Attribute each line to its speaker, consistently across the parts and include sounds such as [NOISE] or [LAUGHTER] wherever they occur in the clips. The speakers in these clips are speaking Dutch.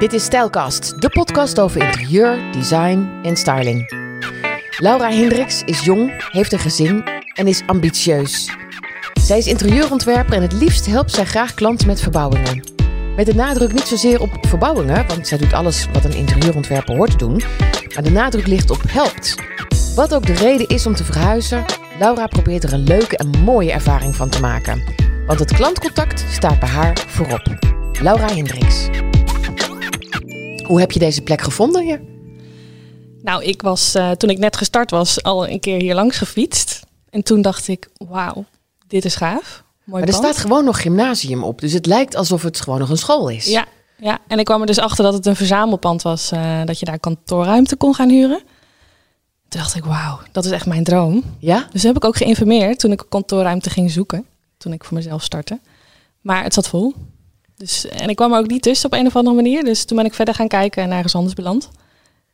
Speaker 1: Dit is Stijlkast, de podcast over interieur, design en styling. Laura Hendricks is jong, heeft een gezin en is ambitieus. Zij is interieurontwerper en het liefst helpt zij graag klanten met verbouwingen. Met de nadruk niet zozeer op verbouwingen, want zij doet alles wat een interieurontwerper hoort te doen. Maar de nadruk ligt op helpt. Wat ook de reden is om te verhuizen, Laura probeert er een leuke en mooie ervaring van te maken. Want het klantcontact staat bij haar voorop. Laura Hendricks. Hoe heb je deze plek gevonden hier?
Speaker 2: Nou, ik was uh, toen ik net gestart was al een keer hier langs gefietst. En toen dacht ik, wauw, dit is gaaf. Mooi
Speaker 1: maar er staat gewoon nog gymnasium op. Dus het lijkt alsof het gewoon nog een school is.
Speaker 2: Ja, ja. en ik kwam er dus achter dat het een verzamelpand was. Uh, dat je daar kantoorruimte kon gaan huren. Toen dacht ik, wauw, dat is echt mijn droom.
Speaker 1: Ja?
Speaker 2: Dus heb ik ook geïnformeerd toen ik kantoorruimte ging zoeken. Toen ik voor mezelf startte. Maar het zat vol. Dus, en ik kwam er ook niet tussen op een of andere manier. Dus toen ben ik verder gaan kijken en ergens anders beland.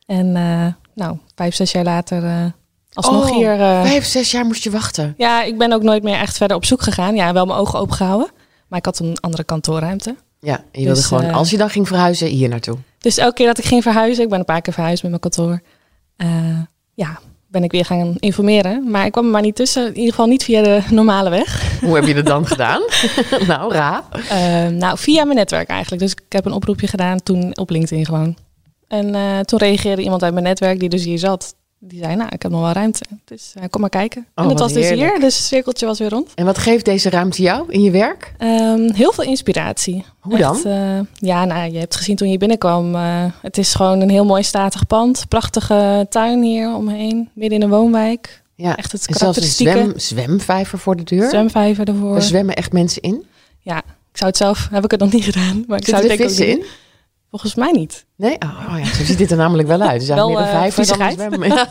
Speaker 2: En uh, nou, vijf, zes jaar later uh, alsnog
Speaker 1: oh,
Speaker 2: hier... Uh,
Speaker 1: vijf, zes jaar moest je wachten?
Speaker 2: Ja, ik ben ook nooit meer echt verder op zoek gegaan. Ja, wel mijn ogen opengehouden. Maar ik had een andere kantoorruimte.
Speaker 1: Ja, en je wilde dus, gewoon, als je dan ging verhuizen, hier naartoe?
Speaker 2: Dus elke keer dat ik ging verhuizen, ik ben een paar keer verhuisd met mijn kantoor. ja, ben ik weer gaan informeren. Maar ik kwam er maar niet tussen. In ieder geval niet via de normale weg.
Speaker 1: Hoe heb je dat dan gedaan? [LAUGHS] nou, ra.
Speaker 2: Uh, nou, via mijn netwerk eigenlijk. Dus ik heb een oproepje gedaan toen op LinkedIn gewoon. En uh, toen reageerde iemand uit mijn netwerk die dus hier zat. Die zei, nou, ik heb nog wel ruimte. Dus uh, kom maar kijken.
Speaker 1: Oh,
Speaker 2: en dat was
Speaker 1: heerlijk.
Speaker 2: dus hier. Dus het cirkeltje was weer rond.
Speaker 1: En wat geeft deze ruimte jou in je werk?
Speaker 2: Um, heel veel inspiratie.
Speaker 1: Hoe dan?
Speaker 2: Echt, uh, ja, nou, je hebt gezien toen je binnenkwam. Uh, het is gewoon een heel mooi statig pand. Prachtige tuin hier omheen. Midden in een woonwijk.
Speaker 1: Ja,
Speaker 2: echt het
Speaker 1: en zelfs een zwem, zwemvijver voor de deur.
Speaker 2: Zwemvijver ervoor.
Speaker 1: Er zwemmen echt mensen in?
Speaker 2: Ja, ik zou het zelf, heb ik het nog niet gedaan. Maar ik
Speaker 1: Zit
Speaker 2: zou het
Speaker 1: vissen in?
Speaker 2: Volgens mij niet.
Speaker 1: Nee? Oh, oh ja, zo ziet dit er namelijk wel uit. Dus
Speaker 2: Wel,
Speaker 1: meer een
Speaker 2: eh,
Speaker 1: vijver dan zwemmen.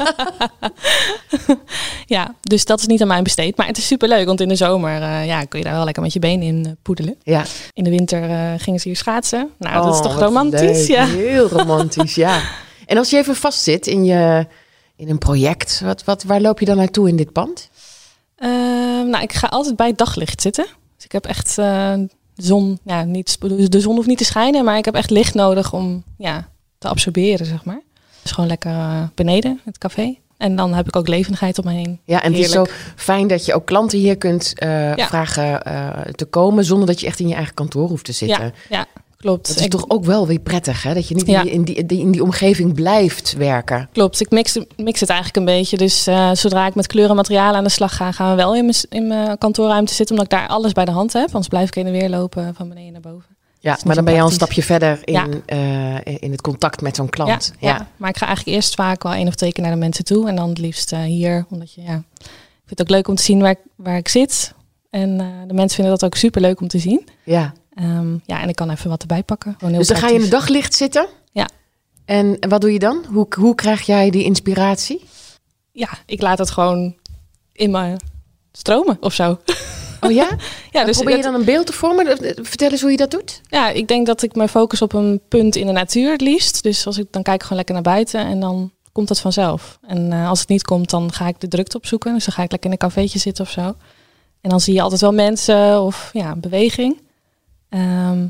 Speaker 2: Ja, dus dat is niet aan mij besteed. Maar het is superleuk, want in de zomer uh, ja, kun je daar wel lekker met je benen in uh, poedelen.
Speaker 1: Ja.
Speaker 2: In de winter uh, gingen ze hier schaatsen. Nou, dat is
Speaker 1: Oh,
Speaker 2: toch romantisch?
Speaker 1: leuk.
Speaker 2: Ja.
Speaker 1: Heel romantisch, ja. [LAUGHS] En als je even vastzit in, je, in een project, wat, wat, waar loop je dan naartoe in dit pand?
Speaker 2: Ehm, nou, ik ga altijd bij het daglicht zitten. Dus ik heb echt eh, zon, ja, niet, de zon hoeft niet te schijnen, maar ik heb echt licht nodig om ja, te absorberen, zeg maar. Dus gewoon lekker uh, beneden, het café. En dan heb ik ook levendigheid om me heen.
Speaker 1: Ja, en het is zo fijn dat je ook klanten hier kunt uh,
Speaker 2: Ja.
Speaker 1: vragen uh, te komen zonder dat je echt in je eigen kantoor hoeft te zitten.
Speaker 2: Ja, ja, klopt.
Speaker 1: Dat is
Speaker 2: Ik-
Speaker 1: toch ook wel weer prettig, hè? Dat je niet
Speaker 2: Ja.
Speaker 1: in, die, in, die, in die omgeving blijft werken.
Speaker 2: Klopt, ik mix, mix het eigenlijk een beetje. Dus eh, zodra ik met kleuren en materialen aan de slag ga, gaan we wel in mijn, in mijn kantoorruimte zitten, omdat ik daar alles bij de hand heb. Anders blijf ik heen en weer lopen van beneden naar boven.
Speaker 1: Ja,
Speaker 2: niet
Speaker 1: maar dan ben je al een stapje verder in,
Speaker 2: Ja.
Speaker 1: eh, in het contact met zo'n klant.
Speaker 2: Ja, ja. maar ik ga eigenlijk eerst vaak wel één of twee keer naar de mensen toe en dan het liefst eh, hier, omdat je ja, ik vind het ook leuk om te zien waar ik, waar ik zit. En de mensen vinden dat ook super leuk om te zien.
Speaker 1: ja.
Speaker 2: Ehm, ja, en ik kan even wat erbij pakken. Heel
Speaker 1: Dus dan ga je in het daglicht zitten.
Speaker 2: Ja.
Speaker 1: En wat doe je dan? Hoe, hoe krijg jij die inspiratie?
Speaker 2: Ja, ik laat het gewoon in me stromen of zo.
Speaker 1: Oh ja? [LAUGHS]
Speaker 2: Ja, dus
Speaker 1: Probeer je dan een beeld te vormen? Vertel eens hoe je dat doet.
Speaker 2: Ja, ik denk dat ik me focus op een punt in de natuur het liefst. Dus als ik dan kijk ik gewoon lekker naar buiten en dan komt dat vanzelf. En eh, als het niet komt, dan ga ik de drukte opzoeken. Dus dan ga ik lekker in een cafeetje zitten of zo. En dan zie je altijd wel mensen of ja, beweging. Ehm,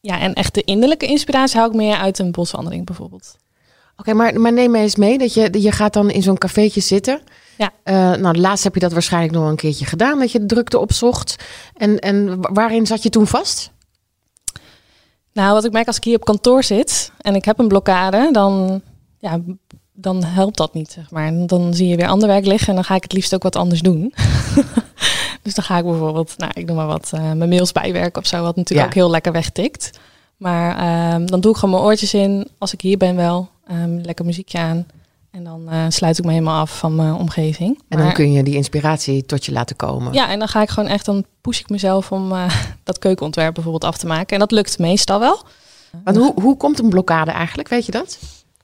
Speaker 2: ja, en echt de innerlijke inspiratie hou ik meer uit een boswandeling bijvoorbeeld.
Speaker 1: Oké, maar, maar neem me eens mee dat je, je gaat dan in zo'n cafeetje zitten.
Speaker 2: Ja.
Speaker 1: Eh, nou, laatst heb je dat waarschijnlijk nog een keertje gedaan, dat je de drukte opzocht. En, en waarin zat je toen vast?
Speaker 2: Nou, wat ik merk als ik hier op kantoor zit en ik heb een blokkade, dan, ja, dan helpt dat niet, zeg maar. En Dan zie je weer ander werk liggen en dan ga ik het liefst ook wat anders doen. [LAUGHS] dus dan ga ik bijvoorbeeld, nou, ik noem maar wat, eh, mijn mails bijwerken of zo, wat natuurlijk
Speaker 1: Ja.
Speaker 2: ook heel lekker wegtikt. Maar ehm, dan doe ik gewoon mijn oortjes in, als ik hier ben wel, ehm, lekker muziekje aan. En dan eh, sluit ik me helemaal af van mijn omgeving.
Speaker 1: En dan kun je die inspiratie tot je laten komen.
Speaker 2: ja, en dan ga ik gewoon echt, dan push ik mezelf om eh, [LAUGHS] dat keukenontwerp bijvoorbeeld af te maken. En dat lukt meestal wel.
Speaker 1: Want hoe, hoe komt een blokkade eigenlijk? Weet je dat?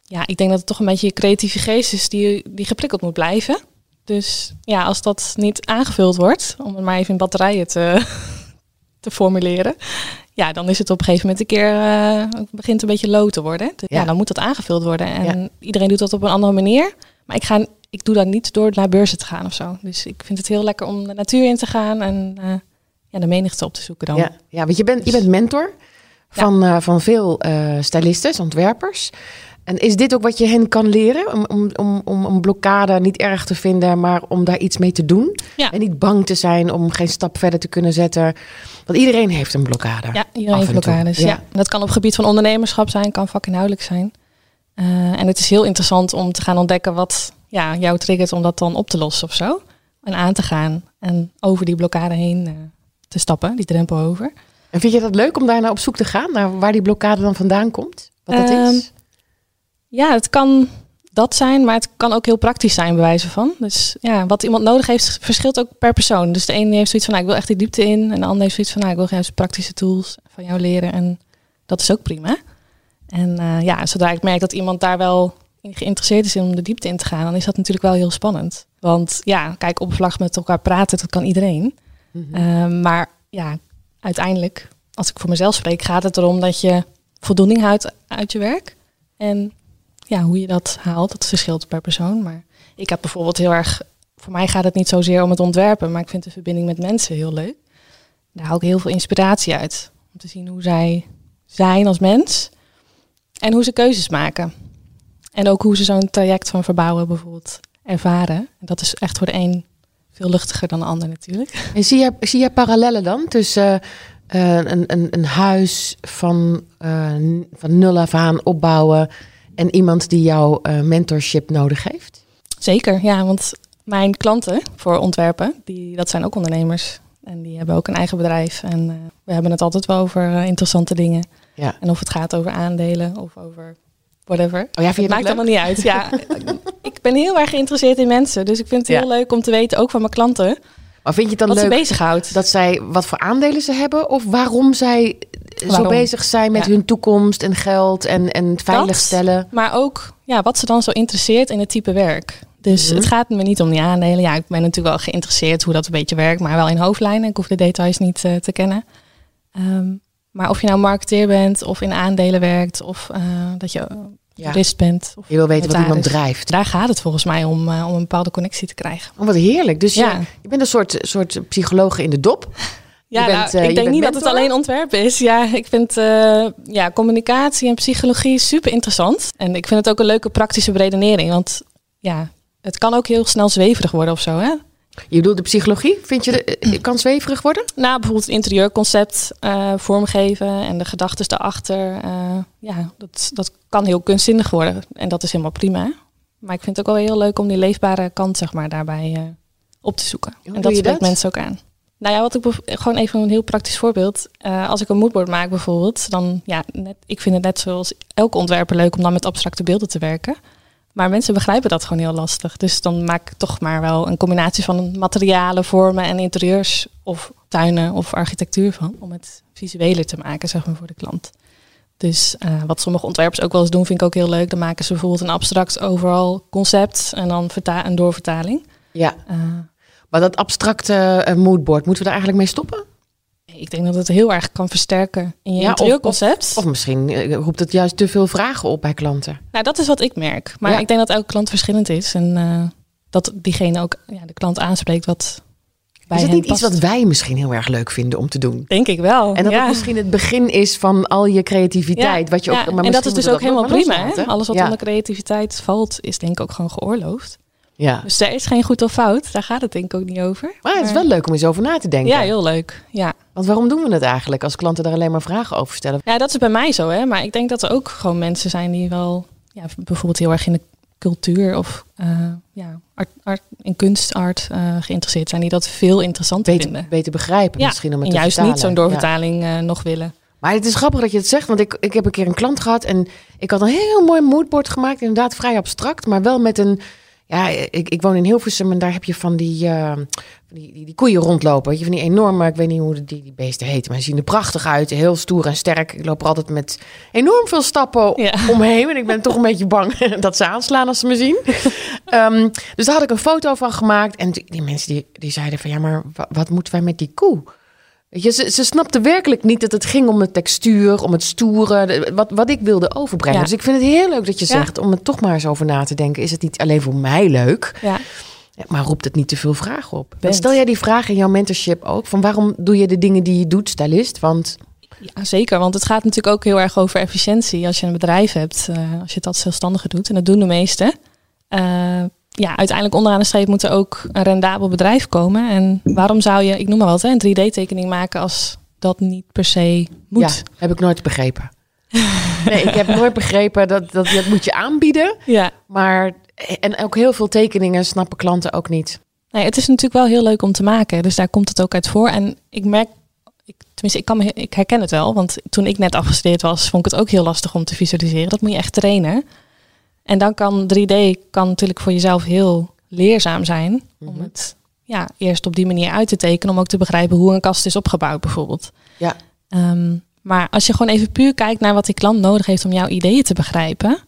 Speaker 2: Ja, ik denk dat het toch een beetje je creatieve geest is die, die geprikkeld moet blijven. Dus ja, als dat niet aangevuld wordt, om het maar even in batterijen te, [LAUGHS] te formuleren. Ja, dan is het op een gegeven moment een keer, eh, begint een beetje low te worden. Dus ja.
Speaker 1: Ja.
Speaker 2: dan moet dat aangevuld worden. En
Speaker 1: Ja.
Speaker 2: iedereen doet dat op een andere manier. Maar ik, ga, ik doe dat niet door naar beurzen te gaan of zo. Dus ik vind het heel lekker om de natuur in te gaan en eh, ja, de menigte op te zoeken dan.
Speaker 1: Ja, ja want je bent, je bent mentor. Van, uh, van veel uh, stylistes, ontwerpers. En is dit ook wat je hen kan leren? Om, om, om, om een blokkade niet erg te vinden, maar om daar iets mee te doen.
Speaker 2: Ja.
Speaker 1: En niet bang te zijn om geen stap verder te kunnen zetten. Want iedereen heeft een blokkade.
Speaker 2: Ja, iedereen heeft blokkades. Ja. Dat kan op gebied van ondernemerschap zijn, kan vakinhoudelijk zijn. Uh, en het is heel interessant om te gaan ontdekken wat ja, jou triggert om dat dan op te lossen of zo. En aan te gaan en over die blokkade heen uh, te stappen, die drempel over.
Speaker 1: En vind je dat leuk om daar naar op zoek te gaan, naar waar die blokkade dan vandaan komt? Wat dat
Speaker 2: Ehm,
Speaker 1: is?
Speaker 2: Ja, het kan dat zijn, maar het kan ook heel praktisch zijn, bij wijze van. Dus ja, wat iemand nodig heeft, verschilt ook per persoon. Dus de ene heeft zoiets van, nou, ik wil echt die diepte in. En de ander heeft zoiets van, nou, ik wil juist praktische tools van jou leren. En dat is ook prima. En uh, ja, zodra ik merk dat iemand daar wel in geïnteresseerd is in om de diepte in te gaan, dan is dat natuurlijk wel heel spannend. Want ja, kijk, oppervlakkig met elkaar praten, dat kan iedereen.
Speaker 1: Mhm.
Speaker 2: Uh, maar ja, uiteindelijk, als ik voor mezelf spreek, gaat het erom dat je voldoening houdt uit je werk. En ja, hoe je dat haalt, dat verschilt per persoon. Maar ik heb bijvoorbeeld heel erg, voor mij gaat het niet zozeer om het ontwerpen, maar ik vind de verbinding met mensen heel leuk. Daar haal ik heel veel inspiratie uit. Om te zien hoe zij zijn als mens en hoe ze keuzes maken. En ook hoe ze zo'n traject van verbouwen bijvoorbeeld ervaren. En dat is echt voor de een veel luchtiger dan de ander natuurlijk.
Speaker 1: En zie je, zie je parallellen dan tussen uh, een, een, een huis van, uh, van nul af aan opbouwen en iemand die jouw uh, mentorship nodig heeft?
Speaker 2: Zeker, ja, want mijn klanten voor ontwerpen, die, dat zijn ook ondernemers. En die hebben ook een eigen bedrijf. En we hebben het altijd wel over interessante dingen.
Speaker 1: Ja.
Speaker 2: En of het gaat over aandelen of over whatever.
Speaker 1: Oh ja, vind je
Speaker 2: het maakt allemaal niet uit. Ja, [LAUGHS] ik ben heel erg geïnteresseerd in mensen. Dus ik vind het heel
Speaker 1: Ja.
Speaker 2: leuk om te weten, ook van mijn klanten,
Speaker 1: Maar vind je het dan
Speaker 2: wat ze
Speaker 1: leuk
Speaker 2: bezighoudt.
Speaker 1: dat zij wat voor aandelen ze hebben of waarom zij zo bezig zijn met
Speaker 2: Ja.
Speaker 1: hun toekomst en geld en, en het veiligstellen?
Speaker 2: Maar ook ja, wat ze dan zo interesseert in het type werk. Dus
Speaker 1: Mhm.
Speaker 2: het gaat me niet om die aandelen. Ja, ik ben natuurlijk wel geïnteresseerd hoe dat een beetje werkt, maar wel in hoofdlijnen. Ik hoef de details niet eh, te kennen. Ehm, maar of je nou marketeer bent of in aandelen werkt of eh, dat je
Speaker 1: Ja.
Speaker 2: jurist bent. Of,
Speaker 1: Je wil weten wat iemand drijft.
Speaker 2: daar gaat het volgens mij om, eh, om een bepaalde connectie te krijgen.
Speaker 1: Oh, wat heerlijk. Dus
Speaker 2: Ja.
Speaker 1: je, je bent een soort, soort psycholoog in de dop. [LAUGHS]
Speaker 2: Ja,
Speaker 1: bent,
Speaker 2: nou,
Speaker 1: eh,
Speaker 2: ik denk niet dat het alleen ontwerpen is. Ja, ik vind eh, ja, communicatie en psychologie super interessant. En ik vind het ook een leuke praktische beredenering. Want ja, het kan ook heel snel zweverig worden of zo. Hè?
Speaker 1: Je bedoelt de psychologie? Vind je de, eh, kan zweverig worden?
Speaker 2: Nou, bijvoorbeeld het interieurconcept eh, vormgeven en de gedachten daarachter. eh, ja, dat, dat kan heel kunstzinnig worden. En dat is helemaal prima. Maar ik vind het ook wel heel leuk om die leefbare kant zeg maar, daarbij op te zoeken.
Speaker 1: Hoe
Speaker 2: en dat spreekt
Speaker 1: dat?
Speaker 2: mensen ook aan. Nou ja, wat ik gewoon even een heel praktisch voorbeeld. Als ik een moodboard maak bijvoorbeeld, dan ja, net, ik vind het net zoals elke ontwerper leuk om dan met abstracte beelden te werken. Maar mensen begrijpen dat gewoon heel lastig. Dus dan maak ik toch maar wel een combinatie van materialen, vormen en interieurs of tuinen of architectuur van. Om het visueler te maken, zeg maar, voor de klant. Dus eh, wat sommige ontwerpers ook wel eens doen, vind ik ook heel leuk. Dan maken ze bijvoorbeeld een abstract overal concept en dan een doorvertaling.
Speaker 1: Ja.
Speaker 2: Eh,
Speaker 1: Maar dat abstracte eh, moodboard, moeten we daar eigenlijk mee stoppen?
Speaker 2: Ik denk dat het heel erg kan versterken in je
Speaker 1: Ja, of- misschien eh, roept het juist te veel vragen op bij klanten.
Speaker 2: Nou, dat is wat ik merk. Maar
Speaker 1: Ja.
Speaker 2: ik denk dat elke klant verschillend is. En eh, dat diegene ook ja, de klant aanspreekt wat bij
Speaker 1: is dat
Speaker 2: hen
Speaker 1: niet iets wat wij misschien heel erg leuk vinden om te doen?
Speaker 2: Denk ik wel.
Speaker 1: En dat het misschien het begin is van al je creativiteit. Wat je ook, maar
Speaker 2: en dat is dus ook helemaal prima. Hè? Alles wat onder creativiteit valt, is denk ik ook gewoon geoorloofd.
Speaker 1: Ja.
Speaker 2: Dus er is geen goed of fout. Daar gaat het denk ik ook niet over.
Speaker 1: Maar het is wel leuk om eens over na te denken.
Speaker 2: Ja, heel leuk. Ja.
Speaker 1: Want waarom doen we het eigenlijk als klanten daar alleen maar vragen over stellen?
Speaker 2: ja, dat is bij mij zo. Hè? Maar ik denk dat er ook gewoon mensen zijn die wel... Ja, bijvoorbeeld heel erg in de cultuur of eh, ja, art, art, in kunstart eh, geïnteresseerd zijn. Die dat veel interessanter
Speaker 1: Beter,
Speaker 2: vinden.
Speaker 1: beter begrijpen
Speaker 2: Ja,
Speaker 1: misschien om het
Speaker 2: en
Speaker 1: te
Speaker 2: juist
Speaker 1: vertalen.
Speaker 2: niet zo'n
Speaker 1: Ja.
Speaker 2: doorvertaling eh, nog willen.
Speaker 1: Maar het is grappig dat je het zegt, want ik, ik heb een keer een klant gehad en ik had een heel mooi moodboard gemaakt, inderdaad vrij abstract, maar wel met een, ja, ik, ik woon in Hilversum en daar heb je van die, eh, die, die, die koeien rondlopen, weet je, van die enorme, ik weet niet hoe die, die beesten heten, maar ze zien er prachtig uit, heel stoer en sterk. Ik loop er altijd met enorm veel stappen
Speaker 2: Ja.
Speaker 1: omheen en ik ben toch een beetje bang [LAUGHS] dat ze aanslaan als ze me zien. [LAUGHS] Ehm, dus daar had ik een foto van gemaakt en die, die mensen die, die zeiden van, ja, maar wa- wat moeten wij met die koe? Weet je, ze, ze snapte werkelijk niet dat het ging om de textuur, om het stoere, de- wat, wat ik wilde overbrengen.
Speaker 2: Ja.
Speaker 1: Dus ik vind het heel leuk dat je
Speaker 2: Ja.
Speaker 1: zegt om er toch maar eens over na te denken. Is het niet alleen voor mij leuk,
Speaker 2: Ja.
Speaker 1: Maar roept het niet te veel vragen op? Stel jij die vraag in jouw mentorship ook, van waarom doe je de dingen die je doet, stylist? Want
Speaker 2: Ja, zeker. Want het gaat natuurlijk ook heel erg over efficiëntie. Als je een bedrijf hebt, uh, als je dat zelfstandige doet, en dat doen de meesten. Uh, ja, uiteindelijk onderaan de streep moet er ook een rendabel bedrijf komen. En waarom zou je, ik noem maar wat, hè, een 3D-tekening maken als dat niet per se moet?
Speaker 1: Ja, heb ik nooit begrepen. [LAUGHS] nee, ik heb nooit begrepen dat, dat dat moet je aanbieden.
Speaker 2: Ja.
Speaker 1: Maar, en ook heel veel tekeningen snappen klanten ook niet.
Speaker 2: Nee, het is natuurlijk wel heel leuk om te maken. Dus daar komt het ook uit voor. En ik merk, ik, tenminste, ik, kan me, ik herken het wel. Want toen ik net afgestudeerd was, vond ik het ook heel lastig om te visualiseren. Dat moet je echt trainen. En dan kan 3D kan natuurlijk voor jezelf heel leerzaam zijn. Om
Speaker 1: Mhm.
Speaker 2: het ja, eerst op die manier uit te tekenen. Om ook te begrijpen hoe een kast is opgebouwd bijvoorbeeld.
Speaker 1: Ja.
Speaker 2: Ehm, maar als je gewoon even puur kijkt naar wat die klant nodig heeft om jouw ideeën te begrijpen.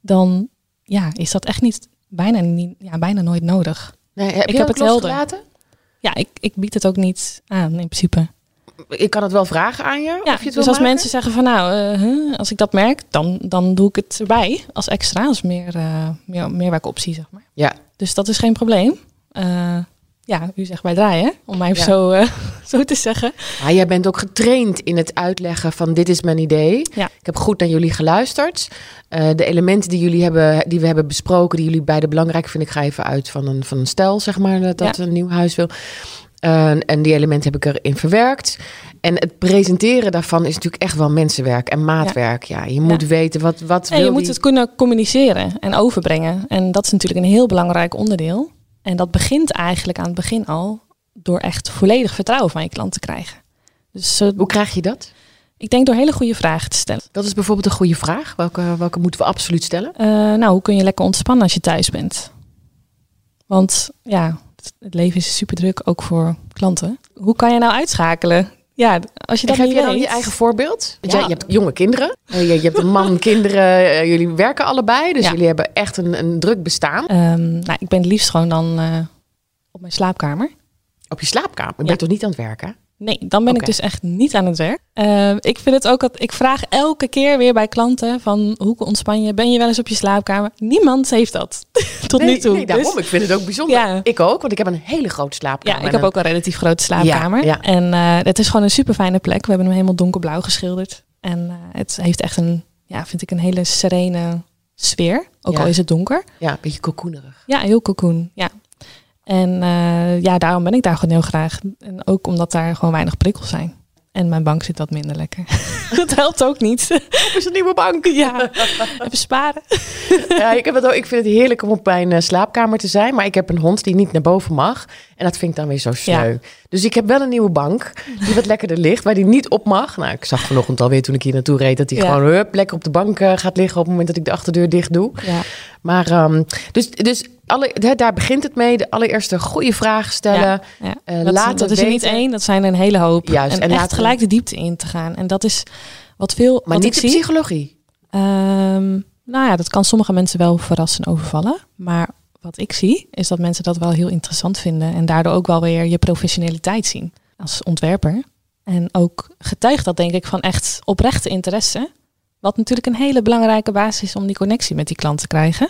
Speaker 2: Dan ja, is dat echt niet bijna, niet, ja, bijna nooit nodig.
Speaker 1: Nee, heb
Speaker 2: Ik
Speaker 1: je
Speaker 2: heb het helder. Ja, ik, ik bied het ook niet aan in principe.
Speaker 1: Ik kan het wel vragen aan je.
Speaker 2: Ja,
Speaker 1: of je het
Speaker 2: dus als
Speaker 1: maken?
Speaker 2: mensen zeggen van nou, eh, als ik dat merk, dan, dan doe ik het erbij als extra, als meer, eh meer meerwerkoptie, zeg maar.
Speaker 1: Ja.
Speaker 2: Dus dat is geen probleem. Eh, ja, u zegt bij draaien, om mij
Speaker 1: Ja.
Speaker 2: zo, [LAUGHS] zo te zeggen.
Speaker 1: Maar jij bent ook getraind in het uitleggen van dit is mijn idee.
Speaker 2: Ja.
Speaker 1: Ik heb goed naar jullie geluisterd. De elementen die jullie hebben, die we hebben besproken, die jullie beide belangrijk vinden, ik ga even uit van een, van een stel, zeg maar, dat, dat een nieuw huis wil. Eh, en die elementen heb ik erin verwerkt. En het presenteren daarvan is natuurlijk echt wel mensenwerk en maatwerk. Ja, je moet
Speaker 2: Ja.
Speaker 1: weten wat, wat
Speaker 2: En
Speaker 1: wil
Speaker 2: je moet
Speaker 1: die-
Speaker 2: het kunnen communiceren en overbrengen. En dat is natuurlijk een heel belangrijk onderdeel. En dat begint eigenlijk aan het begin al door echt volledig vertrouwen van je klant te krijgen. Dus eh,
Speaker 1: Hoe krijg je dat?
Speaker 2: ik denk door hele goede vragen te stellen.
Speaker 1: Dat is bijvoorbeeld een goede vraag. Welke, welke moeten we absoluut stellen?
Speaker 2: Eh, nou, hoe kun je lekker ontspannen als je thuis bent? Want ja, het, leven is super druk, ook voor klanten. Hoe kan je nou uitschakelen? Ja, als je dat
Speaker 1: Geef je dan
Speaker 2: weet.
Speaker 1: je eigen voorbeeld? Want
Speaker 2: Ja.
Speaker 1: jij, je hebt jonge kinderen. Eh, je, je hebt een man, [LAUGHS] kinderen. eh, jullie werken allebei. Dus
Speaker 2: Ja.
Speaker 1: jullie hebben echt een, een druk bestaan.
Speaker 2: Ehm, nou, ik ben het liefst gewoon dan eh, op mijn slaapkamer.
Speaker 1: Op je slaapkamer. Je
Speaker 2: Ja.
Speaker 1: bent toch niet aan het werken?
Speaker 2: Nee, dan ben ik dus echt niet aan het werk. Eh, ik vind het ook dat ik vraag elke keer weer bij klanten van hoe ontspan je? Ben je wel eens op je slaapkamer? Niemand heeft dat [LAUGHS] tot
Speaker 1: nee,
Speaker 2: nu toe.
Speaker 1: Nee, daarom.
Speaker 2: Dus-
Speaker 1: ik vind het ook bijzonder.
Speaker 2: Ja.
Speaker 1: Ik ook, want ik heb een hele grote slaapkamer.
Speaker 2: ja, ik heb ook een relatief grote slaapkamer.
Speaker 1: Ja, ja.
Speaker 2: En eh, het is gewoon een super fijne plek. We hebben hem helemaal donkerblauw geschilderd. En eh, het heeft echt een, ja, vind ik een hele serene sfeer. Ook al is het donker.
Speaker 1: Ja, een beetje cocoonerig.
Speaker 2: Ja, heel cocoon. Ja. En eh, ja, daarom ben ik daar gewoon heel graag. En ook omdat daar gewoon weinig prikkels zijn. En mijn bank zit wat minder lekker. [LAUGHS] dat helpt ook niet.
Speaker 1: Op is een nieuwe bank.
Speaker 2: ja, even sparen. [LAUGHS]
Speaker 1: Ja, ik, heb het ook, ik vind het heerlijk om op mijn eh, slaapkamer te zijn. Maar ik heb een hond die niet naar boven mag. En dat vind ik dan weer zo sneu. Dus ik heb wel een nieuwe bank die wat lekkerder ligt. Waar die niet op mag. Nou, ik zag vanochtend alweer toen ik hier naartoe reed... dat hij
Speaker 2: Ja.
Speaker 1: gewoon hup, lekker op de bank eh, gaat liggen... op het moment dat ik de achterdeur dicht doe.
Speaker 2: Ja,
Speaker 1: Maar ehm, dus, dus alle, daar begint het mee. De allereerste goede vraag stellen.
Speaker 2: ja, ja.
Speaker 1: Eh,
Speaker 2: dat, dat is er niet één, dat zijn er een hele hoop.
Speaker 1: Juist,
Speaker 2: en,
Speaker 1: en
Speaker 2: echt gelijk de diepte in te gaan. En dat is wat veel
Speaker 1: Maar
Speaker 2: wat
Speaker 1: niet de
Speaker 2: zie.
Speaker 1: psychologie.
Speaker 2: Ehm, nou ja, dat kan sommige mensen wel verrassen en overvallen. Maar wat ik zie, is dat mensen dat wel heel interessant vinden. En daardoor ook wel weer je professionaliteit zien als ontwerper. En ook getuigt dat denk ik van echt oprechte interesse. Wat natuurlijk een hele belangrijke basis is om die connectie met die klant te krijgen.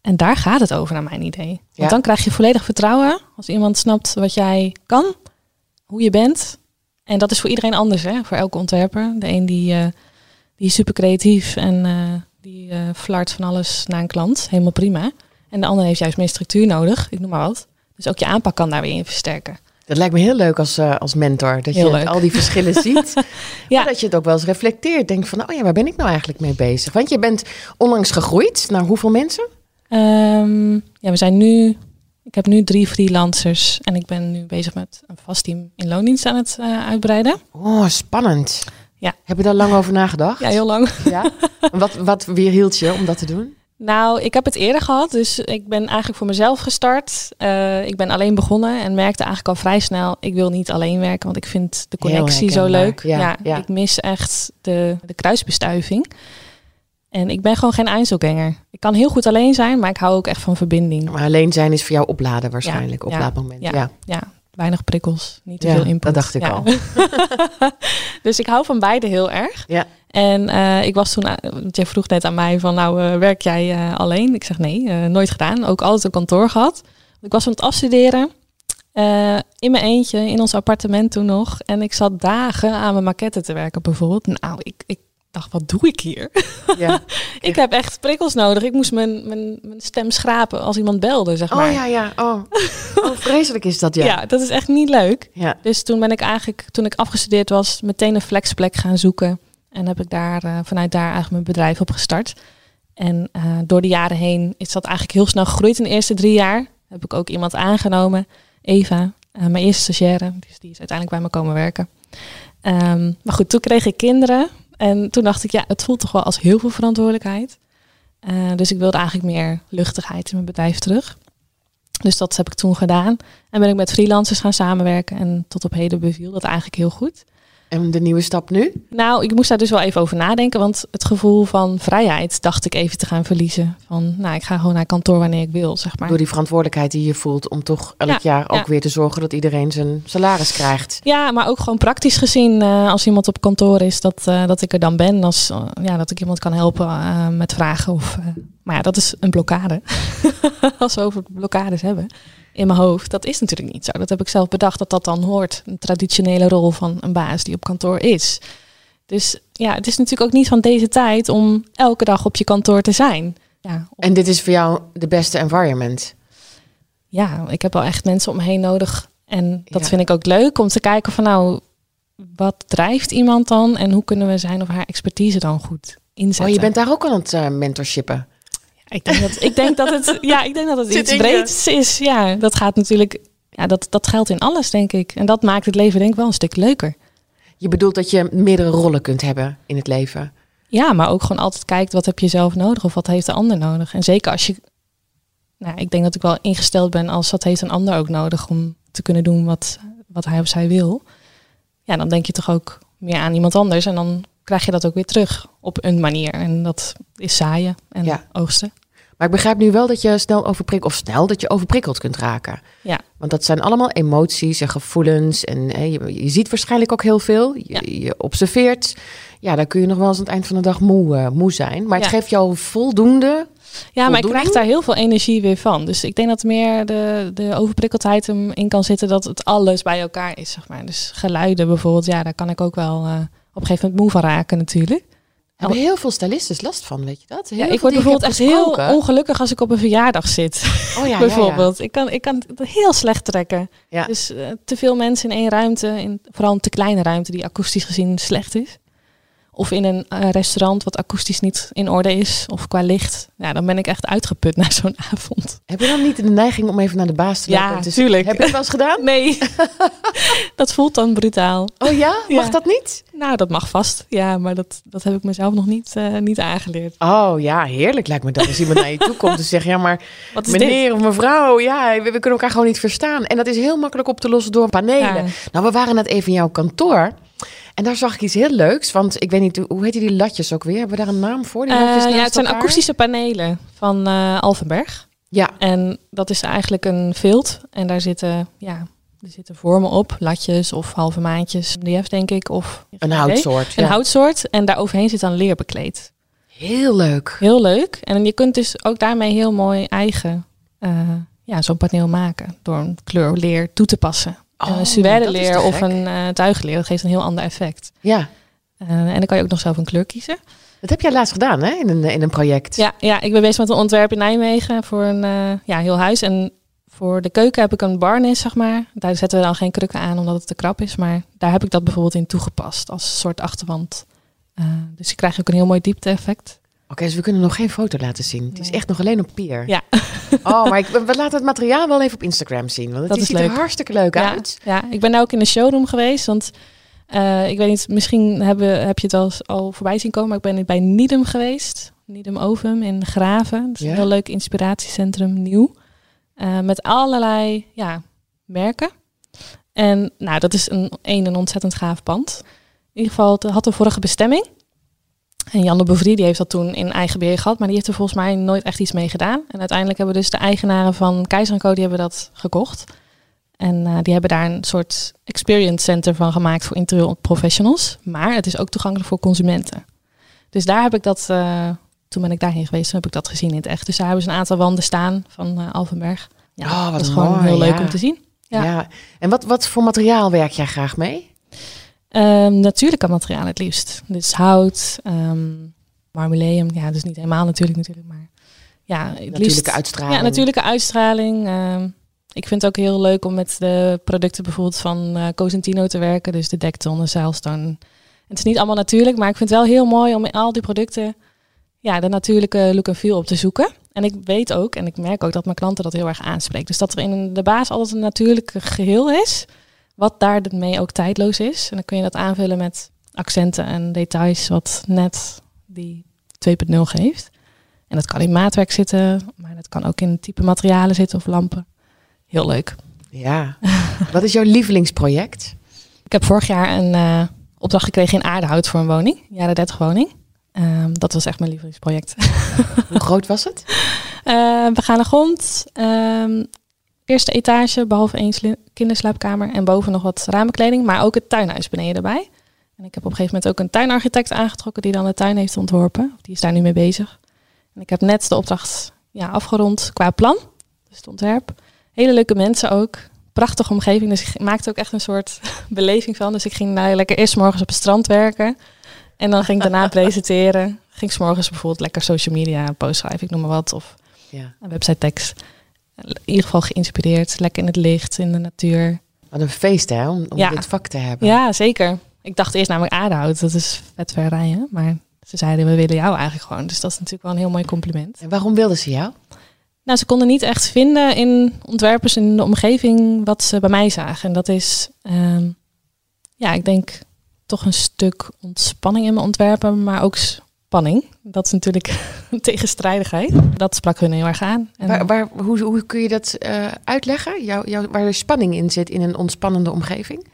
Speaker 2: En daar gaat het over naar mijn idee. Want
Speaker 1: Ja.
Speaker 2: dan krijg je volledig vertrouwen als iemand snapt wat jij kan, hoe je bent. En dat is voor iedereen anders, hè? voor elke ontwerper. De een die, eh, die is super creatief en eh, die eh flart van alles naar een klant. Helemaal prima. En de ander heeft juist meer structuur nodig, ik noem maar wat. Dus ook je aanpak kan daar weer in versterken.
Speaker 1: Dat lijkt me heel leuk als, als mentor. Dat
Speaker 2: Heel
Speaker 1: je
Speaker 2: leuk.
Speaker 1: al die verschillen [LAUGHS] ziet.
Speaker 2: Ja.
Speaker 1: Maar dat je het ook wel eens reflecteert. Denk van, oh ja, waar ben ik nou eigenlijk mee bezig? Want je bent onlangs gegroeid naar hoeveel mensen?
Speaker 2: Ehm, ja, we zijn nu. Ik heb nu drie freelancers en ik ben nu bezig met een vast team in loondienst aan het eh, uitbreiden.
Speaker 1: Oh, spannend.
Speaker 2: Ja.
Speaker 1: Heb je daar lang over nagedacht?
Speaker 2: Ja, heel lang.
Speaker 1: Ja? wat, wat weerhield je om dat te doen?
Speaker 2: Nou, ik heb het eerder gehad, dus ik ben eigenlijk voor mezelf gestart. Eh, ik ben alleen begonnen en merkte eigenlijk al vrij snel, ik wil niet alleen werken, want ik vind de connectie zo leuk.
Speaker 1: Ja, ja.
Speaker 2: ik mis echt de, de kruisbestuiving. En ik ben gewoon geen Einzelganger. Ik kan heel goed alleen zijn, maar ik hou ook echt van verbinding.
Speaker 1: Maar alleen zijn is voor jou opladen waarschijnlijk.
Speaker 2: Ja,
Speaker 1: Oplaadmoment. Ja.
Speaker 2: ja. Ja, weinig prikkels, niet te
Speaker 1: Ja,
Speaker 2: veel input.
Speaker 1: dat dacht ik al. [LAUGHS]
Speaker 2: dus ik hou van beide heel erg.
Speaker 1: Ja.
Speaker 2: En eh, ik was toen, eh, want jij vroeg net aan mij van, nou eh, werk jij alleen? Ik zeg nee, nooit gedaan. Ook altijd een kantoor gehad. Ik was aan het afstuderen in mijn eentje, in ons appartement toen nog. En ik zat dagen aan mijn maquette te werken bijvoorbeeld. Nou, ik, ik dacht, wat doe ik hier?
Speaker 1: Ja. [LAUGHS]
Speaker 2: ik heb echt prikkels nodig. Ik moest mijn, mijn, mijn stem schrapen als iemand belde, zeg maar.
Speaker 1: Oh ja, ja. Oh. [LAUGHS] oh, vreselijk is dat, ja.
Speaker 2: ja, dat is echt niet leuk.
Speaker 1: Ja.
Speaker 2: Dus toen ben ik eigenlijk, toen ik afgestudeerd was, meteen een flexplek gaan zoeken. En heb ik daar eh, vanuit daar eigenlijk mijn bedrijf op gestart. En eh, door de jaren heen is dat eigenlijk heel snel gegroeid. In de eerste drie jaar heb ik ook iemand aangenomen, Eva, eh, mijn eerste stagiaire. Dus die is uiteindelijk bij me komen werken. Ehm, maar goed, toen kreeg ik kinderen. En toen dacht ik, ja, het voelt toch wel als heel veel verantwoordelijkheid. Eh, dus ik wilde eigenlijk meer luchtigheid in mijn bedrijf terug. Dus dat heb ik toen gedaan. En ben ik met freelancers gaan samenwerken. En tot op heden beviel dat eigenlijk heel goed.
Speaker 1: En de nieuwe stap nu?
Speaker 2: Nou, ik moest daar dus wel even over nadenken. Want het gevoel van vrijheid dacht ik even te gaan verliezen. Van, nou, ik ga gewoon naar kantoor wanneer ik wil, zeg maar.
Speaker 1: Door die verantwoordelijkheid die je voelt om toch elk
Speaker 2: Ja,
Speaker 1: jaar ook
Speaker 2: ja.
Speaker 1: weer te zorgen dat iedereen zijn salaris krijgt.
Speaker 2: Ja, maar ook gewoon praktisch gezien, eh, als iemand op kantoor is, dat, eh, dat ik er dan ben. Als, eh, ja, dat ik iemand kan helpen met vragen. Of, maar ja, dat is een blokkade. [LAUGHS] als we over blokkades hebben in mijn hoofd. Dat is natuurlijk niet zo. Dat heb ik zelf bedacht dat dat dan hoort. Een traditionele rol van een baas die op kantoor is. Dus ja, het is natuurlijk ook niet van deze tijd om elke dag op je kantoor te zijn. Ja,
Speaker 1: En dit is voor jou de beste environment.
Speaker 2: ja, ik heb wel echt mensen om me heen nodig. En dat
Speaker 1: Ja.
Speaker 2: vind ik ook leuk om te kijken van nou, wat drijft iemand dan en hoe kunnen we zijn of haar expertise dan goed inzetten?
Speaker 1: Oh, je bent daar ook aan het eh, mentorshippen.
Speaker 2: Ik denk dat, ik denk dat het, [LAUGHS] ja, ik denk dat het iets breeds is. Ja, dat gaat natuurlijk, ja, dat, dat geldt in alles, denk ik. En dat maakt het leven denk ik wel een stuk leuker.
Speaker 1: Je bedoelt dat je meerdere rollen kunt hebben in het leven.
Speaker 2: Ja, maar ook gewoon altijd kijkt wat heb je zelf nodig of wat heeft de ander nodig. En zeker als je, nou, ik denk dat ik wel ingesteld ben als wat heeft een ander ook nodig om te kunnen doen wat, wat hij of zij wil. Ja, dan denk je toch ook meer aan iemand anders en dan krijg je dat ook weer terug op een manier. En dat is zaaien en
Speaker 1: Ja.
Speaker 2: oogsten.
Speaker 1: Maar ik begrijp nu wel dat je snel overprikkeld, of snel dat je overprikkeld kunt raken.
Speaker 2: Ja.
Speaker 1: Want dat zijn allemaal emoties en gevoelens. En hè, je, je ziet waarschijnlijk ook heel veel. Je,
Speaker 2: Ja.
Speaker 1: je observeert. Ja, dan kun je nog wel eens aan het eind van de dag moe, eh, moe zijn. Maar het
Speaker 2: Ja.
Speaker 1: geeft jou voldoende.
Speaker 2: Ja, maar ik krijg daar heel veel energie weer van. Dus ik denk dat meer de, de overprikkeldheid hem in kan zitten dat het alles bij elkaar is, zeg maar. Dus geluiden bijvoorbeeld, ja, daar kan ik ook wel eh, op een gegeven moment moe van raken natuurlijk.
Speaker 1: Hebben heel veel stylisten last van, weet je dat? Heel
Speaker 2: Ja, ik word bijvoorbeeld echt heel ongelukkig als ik op een verjaardag zit,
Speaker 1: Oh ja, ja, ja.
Speaker 2: bijvoorbeeld. Ik, kan, ik kan het heel slecht trekken.
Speaker 1: Ja.
Speaker 2: Dus eh, te veel mensen in één ruimte, in, vooral een te kleine ruimte die akoestisch gezien slecht is. Of in een eh, restaurant wat akoestisch niet in orde is, of qua licht. Ja, dan ben ik echt uitgeput na zo'n [LAUGHS] avond.
Speaker 1: Heb je dan niet de neiging om even naar de baas te lopen?
Speaker 2: Ja,
Speaker 1: en te
Speaker 2: tuurlijk.
Speaker 1: Heb je dat wel eens gedaan?
Speaker 2: Nee, [LAUGHS] dat voelt dan brutaal.
Speaker 1: Oh ja? Mag
Speaker 2: Ja.
Speaker 1: dat niet?
Speaker 2: Nou, dat mag vast. Ja, maar dat, dat heb ik mezelf nog niet, eh, niet aangeleerd.
Speaker 1: Oh ja, heerlijk lijkt me dat. Als iemand naar je toe komt en zegt... Ja, maar
Speaker 2: dit?
Speaker 1: meneer of mevrouw, ja, we, we kunnen elkaar gewoon niet verstaan. En dat is heel makkelijk op te lossen door panelen.
Speaker 2: Ja.
Speaker 1: Nou, we waren net even in jouw kantoor. En daar zag ik iets heel leuks. Want ik weet niet, hoe- heet die latjes ook weer? Hebben we daar een naam voor? Die
Speaker 2: Eh, ja, het zijn
Speaker 1: elkaar?
Speaker 2: akoestische panelen van eh Alphenberg.
Speaker 1: Ja,
Speaker 2: En dat is eigenlijk een vilt. En daar zitten, ja, er zitten vormen op. Latjes of halve maandjes. MDF denk ik. Of
Speaker 1: een houtsoort.
Speaker 2: Een
Speaker 1: ja.
Speaker 2: houtsoort. En daaroverheen zit dan leer bekleed.
Speaker 1: Heel leuk.
Speaker 2: Heel leuk. En je kunt dus ook daarmee heel mooi eigen eh, ja, zo'n paneel maken. Door een kleur leer toe te passen.
Speaker 1: Oh, is
Speaker 2: suède of een eh tuigenleer. Dat geeft een heel ander effect.
Speaker 1: Ja,
Speaker 2: Eh, en dan kan je ook nog zelf een kleur kiezen.
Speaker 1: dat heb jij laatst gedaan hè? In, een, in een project.
Speaker 2: Ja, ja, ik ben bezig met een ontwerp in Nijmegen voor een eh, ja, heel huis. En voor de keuken heb ik een barnis, zeg maar. Daar zetten we dan geen krukken aan omdat het te krap is. Maar daar heb ik dat bijvoorbeeld in toegepast als soort achterwand. Eh, dus je krijgt ook een heel mooi diepte-effect.
Speaker 1: Oké, dus we kunnen nog geen foto laten zien. Het is echt nog alleen op papier.
Speaker 2: Ja. [LAUGHS]
Speaker 1: Oh, maar ik, we laten het materiaal wel even op Instagram zien. Want het
Speaker 2: Dat is
Speaker 1: ziet er hartstikke leuk
Speaker 2: Ja,
Speaker 1: uit.
Speaker 2: ja, ik ben daar ook in de showroom geweest. Want eh, ik weet niet, misschien hebben, heb je het al, al voorbij zien komen. Maar ik ben bij Nidem geweest. Nidem Ovum in Graven. Dat is
Speaker 1: Ja.
Speaker 2: een heel leuk inspiratiecentrum, nieuw. Eh, met allerlei ja, merken. En nou, dat is een, een, een ontzettend gaaf pand. In ieder geval, het had een vorige bestemming. En Jan de die heeft dat toen in eigen beheer gehad, maar die heeft er volgens mij nooit echt iets mee gedaan. En uiteindelijk hebben dus de eigenaren van Keizer Co. die hebben dat gekocht. En eh, die hebben daar een soort experience center van gemaakt voor interieur professionals. Maar het is ook toegankelijk voor consumenten. Dus daar heb ik dat, eh, toen ben ik daarheen geweest, toen heb ik dat gezien in het echt. Dus daar hebben ze een aantal wanden staan van eh Alphenberg. Ja,
Speaker 1: Oh, wat
Speaker 2: dat is gewoon heel leuk
Speaker 1: ja.
Speaker 2: om te zien.
Speaker 1: Ja.
Speaker 2: Ja.
Speaker 1: En wat, wat voor materiaal werk jij graag mee?
Speaker 2: Ehm, natuurlijke materialen het liefst. Dus hout, ehm marmoleum. Ja, dus niet helemaal natuurlijk natuurlijk, maar ja, het
Speaker 1: Natuurlijke
Speaker 2: liefst.
Speaker 1: uitstraling.
Speaker 2: Ja, natuurlijke uitstraling. Ehm, ik vind het ook heel leuk om met de producten bijvoorbeeld van eh Cosentino te werken. Dus de dekton, de zeilstone. Het is niet allemaal natuurlijk, maar ik vind het wel heel mooi om in al die producten ja, de natuurlijke look en feel op te zoeken. En ik weet ook, en ik merk ook dat mijn klanten dat heel erg aanspreekt. Dus dat er in de baas altijd een natuurlijke geheel is, wat daarmee ook tijdloos is. En dan kun je dat aanvullen met accenten en details, wat net die 2.0 geeft. En dat kan in maatwerk zitten, maar dat kan ook in type materialen zitten of lampen. Heel leuk.
Speaker 1: Ja. wat is jouw lievelingsproject?
Speaker 2: Ik heb vorig jaar een eh, opdracht gekregen in Aardehout voor een woning, jaren 30 woning. Ehm, dat was echt mijn lievelingsproject.
Speaker 1: Hoe groot was het? [LAUGHS]
Speaker 2: Eh, we gaan naar grond. Ehm, eerste etage, behalve één kinderslaapkamer. En boven nog wat ramenkleding, maar ook het tuinhuis beneden erbij. En ik heb op een gegeven moment ook een tuinarchitect aangetrokken die dan de tuin heeft ontworpen. Die is daar nu mee bezig. En ik heb net de opdracht ja, afgerond qua plan. Dus het ontwerp. Hele leuke mensen ook. Prachtige omgeving. Dus ik maakte ook echt een soort [LAUGHS] beleving van. Dus ik ging nou lekker eerst morgens op het strand werken. En dan ging ik daarna [LAUGHS] presenteren. Ging 's morgens bijvoorbeeld lekker social media post schrijven, ik noem maar wat. Of
Speaker 1: Ja.
Speaker 2: een website tekst. In ieder geval geïnspireerd. Lekker in het licht, in de natuur.
Speaker 1: Wat een feest hè, om, om
Speaker 2: Ja.
Speaker 1: dit vak te hebben.
Speaker 2: Ja, zeker. Ik dacht eerst namelijk aardehout. Dat is vet ver rijden. Maar ze zeiden, we willen jou eigenlijk gewoon. Dus dat is natuurlijk wel een heel mooi compliment.
Speaker 1: En waarom wilden ze jou?
Speaker 2: Nou, ze konden niet echt vinden in ontwerpers in de omgeving wat ze bij mij zagen. En dat is, ehm, ja, ik denk toch een stuk ontspanning in mijn ontwerpen, maar ook spanning. Dat is natuurlijk [LAUGHS] een tegenstrijdigheid. Dat sprak hun heel erg aan. En
Speaker 1: Waar, waar, hoe, hoe kun je dat eh, uitleggen? Waar er spanning in zit in een ontspannende omgeving?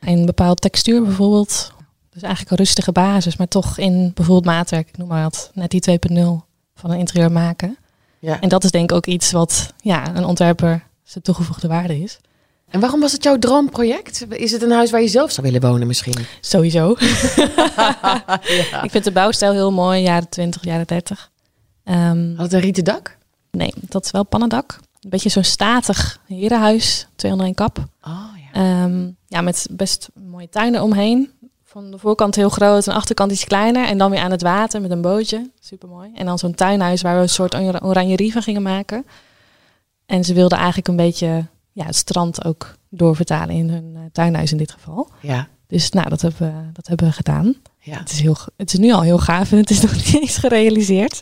Speaker 2: een bepaald textuur bijvoorbeeld. Dus eigenlijk een rustige basis, maar toch in bijvoorbeeld maatwerk, ik noem maar wat, net die 2.0 van een interieur maken.
Speaker 1: Ja.
Speaker 2: En dat is denk ik ook iets wat ja, een ontwerper zijn toegevoegde waarde is.
Speaker 1: En waarom was het jouw droomproject? Is het een huis waar je zelf zou willen wonen misschien?
Speaker 2: Sowieso. [LAUGHS]
Speaker 1: ja.
Speaker 2: Ik vind de bouwstijl heel mooi, jaren 20, jaren 30. Ehm,
Speaker 1: Had het een rieten dak?
Speaker 2: nee, dat is wel pannendak. Een beetje zo'n statig herenhuis, 201 kap.
Speaker 1: Oh ja.
Speaker 2: Ehm, ja, met best mooie tuinen omheen. Van de voorkant heel groot en de achterkant iets kleiner. En dan weer aan het water met een bootje. Super mooi. En dan zo'n tuinhuis waar we een soort ora- oranjerie van gingen maken. En ze wilden eigenlijk een beetje ja, het strand ook doorvertalen in hun eh, tuinhuis in dit geval.
Speaker 1: Ja.
Speaker 2: Dus nou, dat hebben, we, dat hebben we gedaan.
Speaker 1: ja.
Speaker 2: Het is, heel, het is nu al heel gaaf en het is [LAUGHS] nog niet eens gerealiseerd.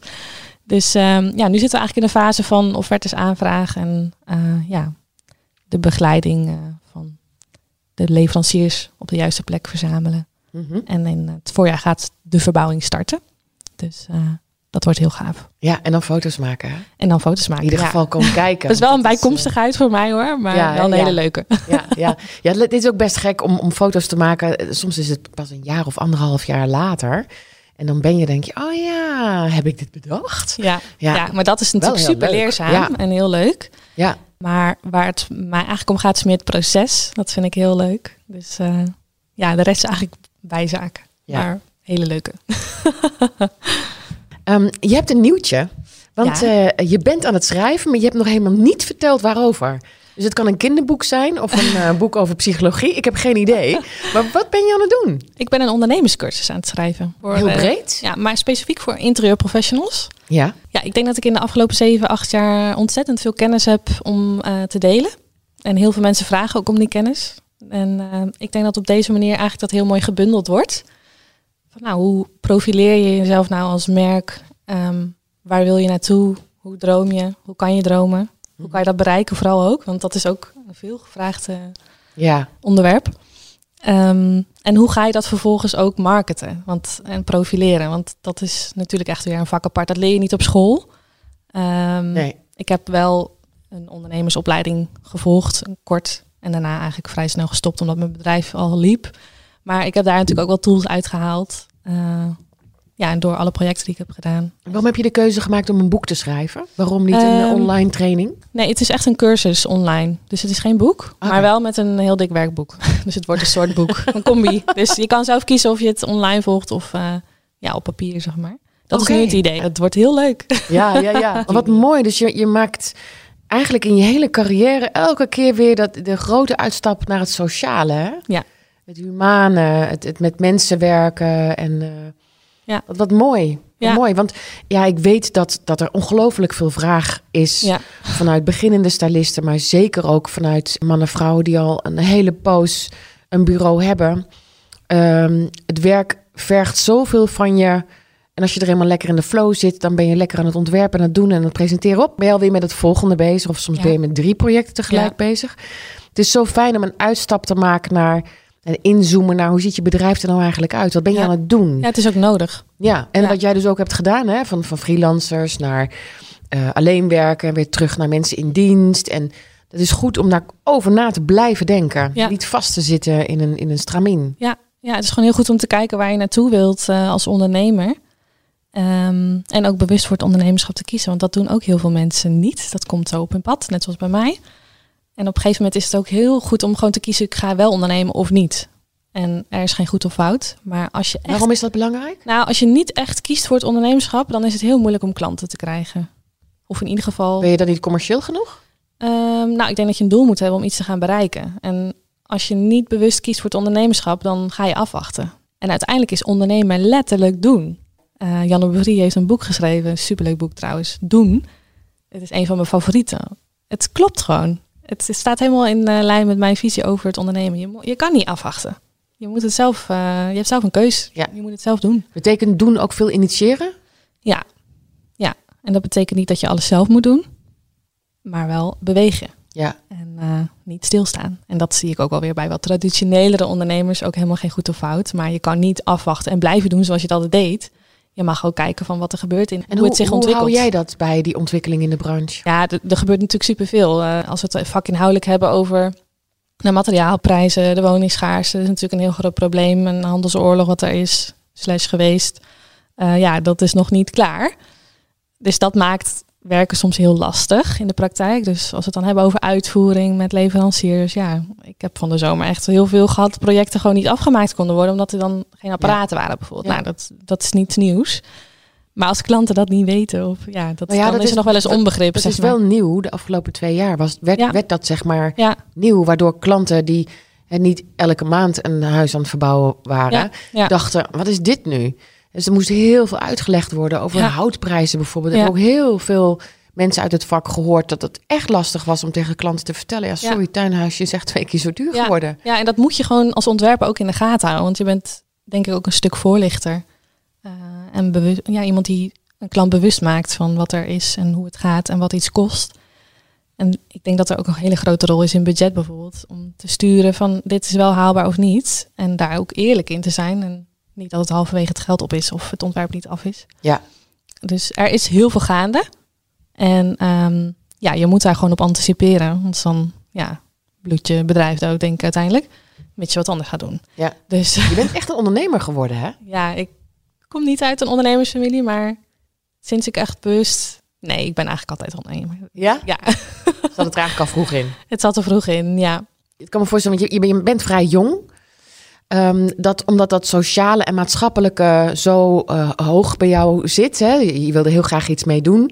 Speaker 2: Dus ehm, ja, nu zitten we eigenlijk in de fase van offertes aanvragen en eh, ja, de begeleiding eh, van de leveranciers op de juiste plek verzamelen.
Speaker 1: Mhm.
Speaker 2: En in het voorjaar gaat de verbouwing starten. Dus eh, dat wordt heel gaaf.
Speaker 1: Ja, en dan foto's maken. Hè?
Speaker 2: En dan foto's
Speaker 1: In
Speaker 2: maken.
Speaker 1: ieder
Speaker 2: ja.
Speaker 1: geval komen [LAUGHS] kijken.
Speaker 2: Dat is wel een
Speaker 1: het
Speaker 2: bijkomstigheid voor mij hoor, maar
Speaker 1: Ja,
Speaker 2: wel een
Speaker 1: ja.
Speaker 2: hele leuke.
Speaker 1: eh, [LAUGHS] ja, ja. ja, dit is ook best gek om, om foto's te maken. Soms is het pas een jaar of anderhalf jaar later. En dan ben je denk je, oh ja, heb ik dit bedacht?
Speaker 2: Ja,
Speaker 1: Ja,
Speaker 2: ja. maar dat is natuurlijk super
Speaker 1: leuk.
Speaker 2: leerzaam
Speaker 1: Ja.
Speaker 2: en heel leuk.
Speaker 1: ja.
Speaker 2: Maar waar het mij eigenlijk om gaat, is meer het proces. Dat vind ik heel leuk. Dus eh, ja, de rest is eigenlijk bijzaken.
Speaker 1: Ja.
Speaker 2: Maar hele leuke. [LAUGHS]
Speaker 1: Ehm, je hebt een nieuwtje. Want
Speaker 2: Ja.
Speaker 1: eh, je bent aan het schrijven, maar je hebt nog helemaal niet verteld waarover. Dus het kan een kinderboek zijn of een eh, boek over psychologie. Ik heb geen idee. [LAUGHS] Maar wat ben je aan het doen?
Speaker 2: Ik ben een ondernemerscursus aan het schrijven. Voor,
Speaker 1: Heel
Speaker 2: eh,
Speaker 1: breed?
Speaker 2: ja, maar specifiek voor interieurprofessionals.
Speaker 1: Ja.
Speaker 2: Ja, ik denk dat ik in de afgelopen 7, 8 jaar ontzettend veel kennis heb om te delen. En heel veel mensen vragen ook om die kennis. En ik denk dat op deze manier eigenlijk dat heel mooi gebundeld wordt. Van, nou, hoe profileer je jezelf nou als merk? Ehm, waar wil je naartoe? Hoe droom je? Hoe kan je dromen? Hoe kan je dat bereiken vooral ook? Want dat is ook een veel gevraagd
Speaker 1: Ja.
Speaker 2: onderwerp. Ehm, en hoe ga je dat vervolgens ook marketen want, en profileren? Want dat is natuurlijk echt weer een vak apart. Dat leer je niet op school. Ehm,
Speaker 1: Nee.
Speaker 2: Ik heb wel een ondernemersopleiding gevolgd, kort. En daarna eigenlijk vrij snel gestopt omdat mijn bedrijf al liep. Maar ik heb daar natuurlijk ook wel tools uitgehaald. Eh, ja, en door alle projecten die ik heb gedaan.
Speaker 1: Waarom heb je de keuze gemaakt om een boek te schrijven? Waarom niet een eh,
Speaker 2: Ehm,
Speaker 1: online training?
Speaker 2: Nee, het is echt een cursus online. Dus het is geen boek,
Speaker 1: Oké.
Speaker 2: maar wel met een heel dik werkboek. [LAUGHS] Dus het wordt een soort boek, een combi. [LAUGHS] Dus je kan zelf kiezen of je het online volgt of eh, ja, op papier, zeg maar. Dat is nu het idee. Het wordt heel leuk.
Speaker 1: Ja, ja, ja. [LAUGHS] Wat mooi. Dus je, je maakt eigenlijk in je hele carrière elke keer weer dat, de grote uitstap naar het sociale. Hè?
Speaker 2: Ja.
Speaker 1: Het humane, het, het met mensen werken. En uh,
Speaker 2: Ja.
Speaker 1: wat, wat mooi. Wat
Speaker 2: Ja.
Speaker 1: mooi. Want ja, ik weet dat, dat er ongelooflijk veel vraag is
Speaker 2: Ja.
Speaker 1: vanuit beginnende stylisten, maar zeker ook vanuit mannen en vrouwen die al een hele poos een bureau hebben. Ehm, het werk vergt zoveel van je. En als je er eenmaal lekker in de flow zit, dan ben je lekker aan het ontwerpen en het doen en het presenteren op. Ben je alweer met het volgende bezig, of soms
Speaker 2: Ja.
Speaker 1: ben je met drie projecten tegelijk bezig. Het is zo fijn om een uitstap te maken naar en inzoomen naar hoe ziet je bedrijf er nou eigenlijk uit? Wat ben je
Speaker 2: Ja.
Speaker 1: aan het doen?
Speaker 2: ja, het is ook nodig.
Speaker 1: Ja, en
Speaker 2: Ja.
Speaker 1: wat jij dus ook hebt gedaan, hè? Van, van freelancers naar eh, alleen werken, en weer terug naar mensen in dienst. En het is goed om daar over na te blijven denken.
Speaker 2: Ja.
Speaker 1: Niet vast te zitten in een, in een stramien.
Speaker 2: Ja, ja, het is gewoon heel goed om te kijken waar je naartoe wilt eh, als ondernemer. Ehm, en ook bewust voor het ondernemerschap te kiezen. Want dat doen ook heel veel mensen niet. Dat komt zo op hun pad, net zoals bij mij. En op een gegeven moment is het ook heel goed om gewoon te kiezen... ik ga wel ondernemen of niet. En er is geen goed of fout. Maar als je echt
Speaker 1: Waarom is dat belangrijk?
Speaker 2: Nou, als je niet echt kiest voor het ondernemerschap, dan is het heel moeilijk om klanten te krijgen. Of in ieder geval.
Speaker 1: Ben je dan niet commercieel genoeg?
Speaker 2: Ehm, nou, ik denk dat je een doel moet hebben om iets te gaan bereiken. En als je niet bewust kiest voor het ondernemerschap, dan ga je afwachten. En uiteindelijk is ondernemen letterlijk doen. Eh Janne Brie heeft een boek geschreven, een superleuk boek trouwens. Doen. Het is een van mijn favorieten. Het klopt gewoon. Het staat helemaal in eh, lijn met mijn visie over het ondernemen. Je, je kan niet afwachten. Je moet het zelf. eh, je hebt zelf een keus.
Speaker 1: Ja.
Speaker 2: Je moet het zelf doen.
Speaker 1: Betekent doen ook veel initiëren?
Speaker 2: Ja, ja. En dat betekent niet dat je alles zelf moet doen, maar wel bewegen
Speaker 1: Ja.
Speaker 2: en eh, niet stilstaan. En dat zie ik ook wel weer bij wat traditionelere ondernemers, ook helemaal geen goed of fout. Maar je kan niet afwachten en blijven doen zoals je het altijd deed. Je mag ook kijken van wat er gebeurt in
Speaker 1: En
Speaker 2: hoe, het zich
Speaker 1: hoe
Speaker 2: ontwikkelt.
Speaker 1: hou jij dat bij die ontwikkeling in de branche?
Speaker 2: Ja, er gebeurt natuurlijk superveel. Eh als we het vakinhoudelijk hebben over de materiaalprijzen, de woningschaarste, dat is natuurlijk een heel groot probleem. Een handelsoorlog wat er is, slash geweest. Eh, ja, dat is nog niet klaar. Dus dat maakt werken soms heel lastig in de praktijk. Dus als we het dan hebben over uitvoering met leveranciers. Ja, ik heb van de zomer echt heel veel gehad. Projecten gewoon niet afgemaakt konden worden. Omdat er dan geen apparaten waren bijvoorbeeld.
Speaker 1: Ja.
Speaker 2: Nou, dat, dat is niets nieuws. Maar als klanten dat niet weten, of ja, dat,
Speaker 1: Nou ja,
Speaker 2: dan
Speaker 1: dat
Speaker 2: is er nog wel eens onbegrip. Zeg
Speaker 1: is
Speaker 2: maar.
Speaker 1: wel nieuw. De afgelopen twee jaar was, werd,
Speaker 2: Ja.
Speaker 1: werd dat zeg maar
Speaker 2: Ja,
Speaker 1: nieuw. Waardoor klanten die hè, niet elke maand een huis aan het verbouwen waren, dachten, wat is dit nu? Dus er moest heel veel uitgelegd worden over
Speaker 2: Ja.
Speaker 1: houtprijzen bijvoorbeeld. Ik
Speaker 2: Ja.
Speaker 1: heb ook heel veel mensen uit het vak gehoord dat het echt lastig was om tegen klanten te vertellen. Ja, sorry, tuinhuisje is echt twee keer zo duur geworden.
Speaker 2: ja, en dat moet je gewoon als ontwerper ook in de gaten houden. Want je bent denk ik ook een stuk voorlichter. Eh, en bewust, ja, iemand die een klant bewust maakt van wat er is en hoe het gaat en wat iets kost. En ik denk dat er ook een hele grote rol is in budget bijvoorbeeld. Om te sturen van dit is wel haalbaar of niet. En daar ook eerlijk in te zijn. En niet dat het halverwege het geld op is of het ontwerp niet af is.
Speaker 1: Ja.
Speaker 2: Dus er is heel veel gaande. En ehm, ja, je moet daar gewoon op anticiperen. Want dan ja, bloedt je bedrijf dood, denk ik uiteindelijk. Mits je wat anders gaat doen.
Speaker 1: Ja.
Speaker 2: Dus
Speaker 1: Je bent [LAUGHS] echt een ondernemer geworden, hè?
Speaker 2: ja, ik kom niet uit een ondernemersfamilie, maar sinds ik echt bewust... Nee, ik ben eigenlijk altijd ondernemer.
Speaker 1: Ja?
Speaker 2: Ja,
Speaker 1: Zat het er eigenlijk al vroeg in. [LAUGHS]
Speaker 2: het zat er vroeg in, ja.
Speaker 1: Ik kan me voorstellen, want je bent vrij jong. Ehm, dat, omdat dat sociale en maatschappelijke zo eh, hoog bij jou zit. Hè? Je, je wilde heel graag iets mee doen.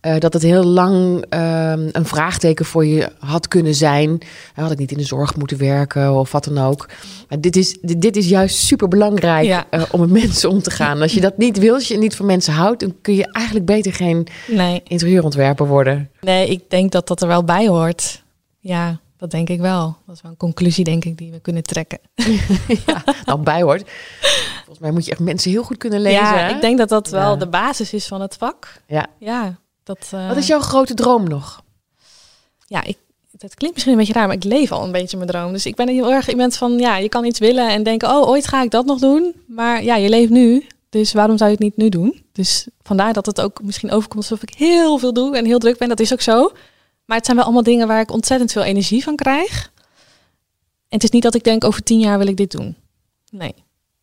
Speaker 1: eh, dat het heel lang ehm, een vraagteken voor je had kunnen zijn. Had ik niet in de zorg moeten werken of wat dan ook. Maar dit is, dit, dit is juist super belangrijk
Speaker 2: Ja.
Speaker 1: om met mensen om te gaan. Als je dat niet wil, als je niet van mensen houdt, dan kun je eigenlijk beter geen
Speaker 2: Nee,
Speaker 1: interieurontwerper worden.
Speaker 2: nee, ik denk dat dat er wel bij hoort. Ja, dat denk ik wel. Dat is wel een conclusie, denk ik, die we kunnen trekken. [LAUGHS]
Speaker 1: ja, nou bij hoort. Volgens mij moet je echt mensen heel goed kunnen lezen.
Speaker 2: ja,
Speaker 1: hè?
Speaker 2: ik denk dat dat wel
Speaker 1: Ja.
Speaker 2: de basis is van het vak.
Speaker 1: Ja.
Speaker 2: Ja, dat... eh,
Speaker 1: Wat is jouw grote droom nog?
Speaker 2: Ja, ik, dat klinkt misschien een beetje raar, maar ik leef al een beetje mijn droom. Dus ik ben heel erg iemand van, ja, je kan iets willen en denken, oh, ooit ga ik dat nog doen. Maar ja, je leeft nu, dus waarom zou je het niet nu doen? Dus vandaar dat het ook misschien overkomt alsof ik heel veel doe en heel druk ben. Dat is ook zo. Maar het zijn wel allemaal dingen waar ik ontzettend veel energie van krijg. En het is niet dat ik denk, over tien jaar wil ik dit doen. Nee.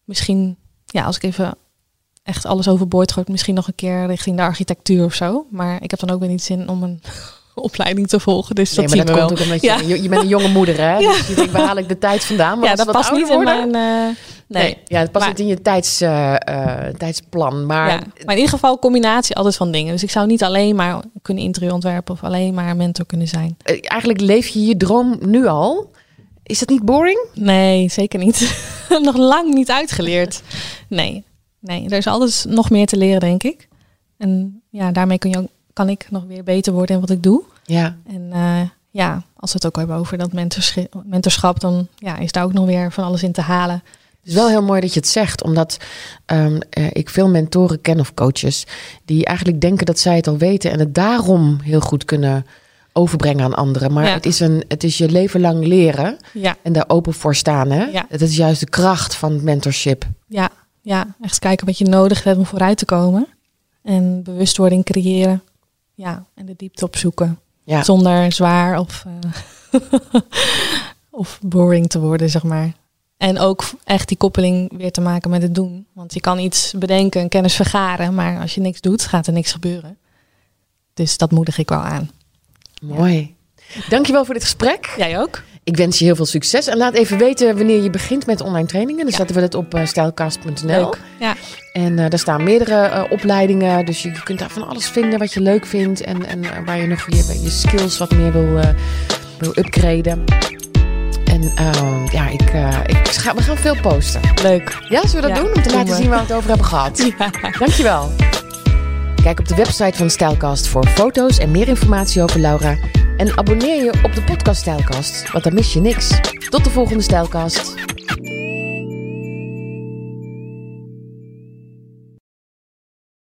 Speaker 2: Misschien, ja, als ik even echt alles overboord gooi, misschien nog een keer richting de architectuur of zo. Maar ik heb dan ook weer niet zin om een opleiding te volgen. Dus
Speaker 1: Nee,
Speaker 2: dat wel.
Speaker 1: ook omdat je,
Speaker 2: Ja.
Speaker 1: je, je bent een jonge moeder, hè? [LAUGHS]
Speaker 2: Ja.
Speaker 1: Dus je denkt, waar haal ik de tijd vandaan? Maar
Speaker 2: ja, dat past niet
Speaker 1: ouder
Speaker 2: in
Speaker 1: worden-
Speaker 2: mijn... eh, nee.
Speaker 1: Ja, het past
Speaker 2: Maar-
Speaker 1: niet in je tijds, eh, eh, tijdsplan. Maar
Speaker 2: ja. maar in ieder geval combinatie altijd van dingen. Dus ik zou niet alleen maar kunnen interieur ontwerpen of alleen maar mentor kunnen zijn.
Speaker 1: eigenlijk leef je je droom nu al. Is dat niet boring?
Speaker 2: Nee, zeker niet. [LAUGHS] nog lang niet uitgeleerd. [LAUGHS] Nee, nee, er is altijd nog meer te leren, denk ik. En ja, daarmee kun je ook, kan ik nog weer beter worden in wat ik doe.
Speaker 1: Ja.
Speaker 2: En eh, ja, als we het ook hebben over dat mentorschap, dan ja, is daar ook nog weer van alles in te halen.
Speaker 1: Het is wel heel mooi dat je het zegt, omdat ehm, eh, ik veel mentoren ken of coaches die eigenlijk denken dat zij het al weten en het daarom heel goed kunnen overbrengen aan anderen. Maar
Speaker 2: Ja.
Speaker 1: het, is een, het is je leven lang leren
Speaker 2: Ja,
Speaker 1: en daar open voor staan. Hè?
Speaker 2: Ja.
Speaker 1: Dat is juist de kracht van mentorship.
Speaker 2: ja, ja, echt kijken wat je nodig hebt om vooruit te komen. En bewustwording creëren. Ja, en de diepte opzoeken.
Speaker 1: Ja.
Speaker 2: Zonder zwaar of, eh, [LAUGHS] of boring te worden, zeg maar. En ook echt die koppeling weer te maken met het doen. Want je kan iets bedenken en kennis vergaren, maar als je niks doet, gaat er niks gebeuren. Dus dat moedig ik wel aan.
Speaker 1: Mooi. Dankjewel voor dit gesprek.
Speaker 2: Jij ook?
Speaker 1: Ik wens je heel veel succes. En laat even weten wanneer je begint met online trainingen. Dan zetten we dat op uh, stijlcast.nl.
Speaker 2: Leuk. Ja.
Speaker 1: En uh, daar staan meerdere uh, opleidingen. Dus je, je kunt daar van alles vinden wat je leuk vindt. En, en waar je nog je, je skills wat meer wil, wil upgraden. En uh, ja, ik, ik ga, we gaan veel posten.
Speaker 2: Leuk.
Speaker 1: Ja, zullen we dat
Speaker 2: Ja,
Speaker 1: doen? Om te laten
Speaker 2: we.
Speaker 1: zien waar we het over hebben gehad. [LAUGHS]
Speaker 2: Ja.
Speaker 1: Dankjewel. Kijk op de website van Stijlcast voor foto's en meer informatie over Laura. En abonneer je op de podcast Stijlcast, want dan mis je niks. Tot de volgende Stijlcast.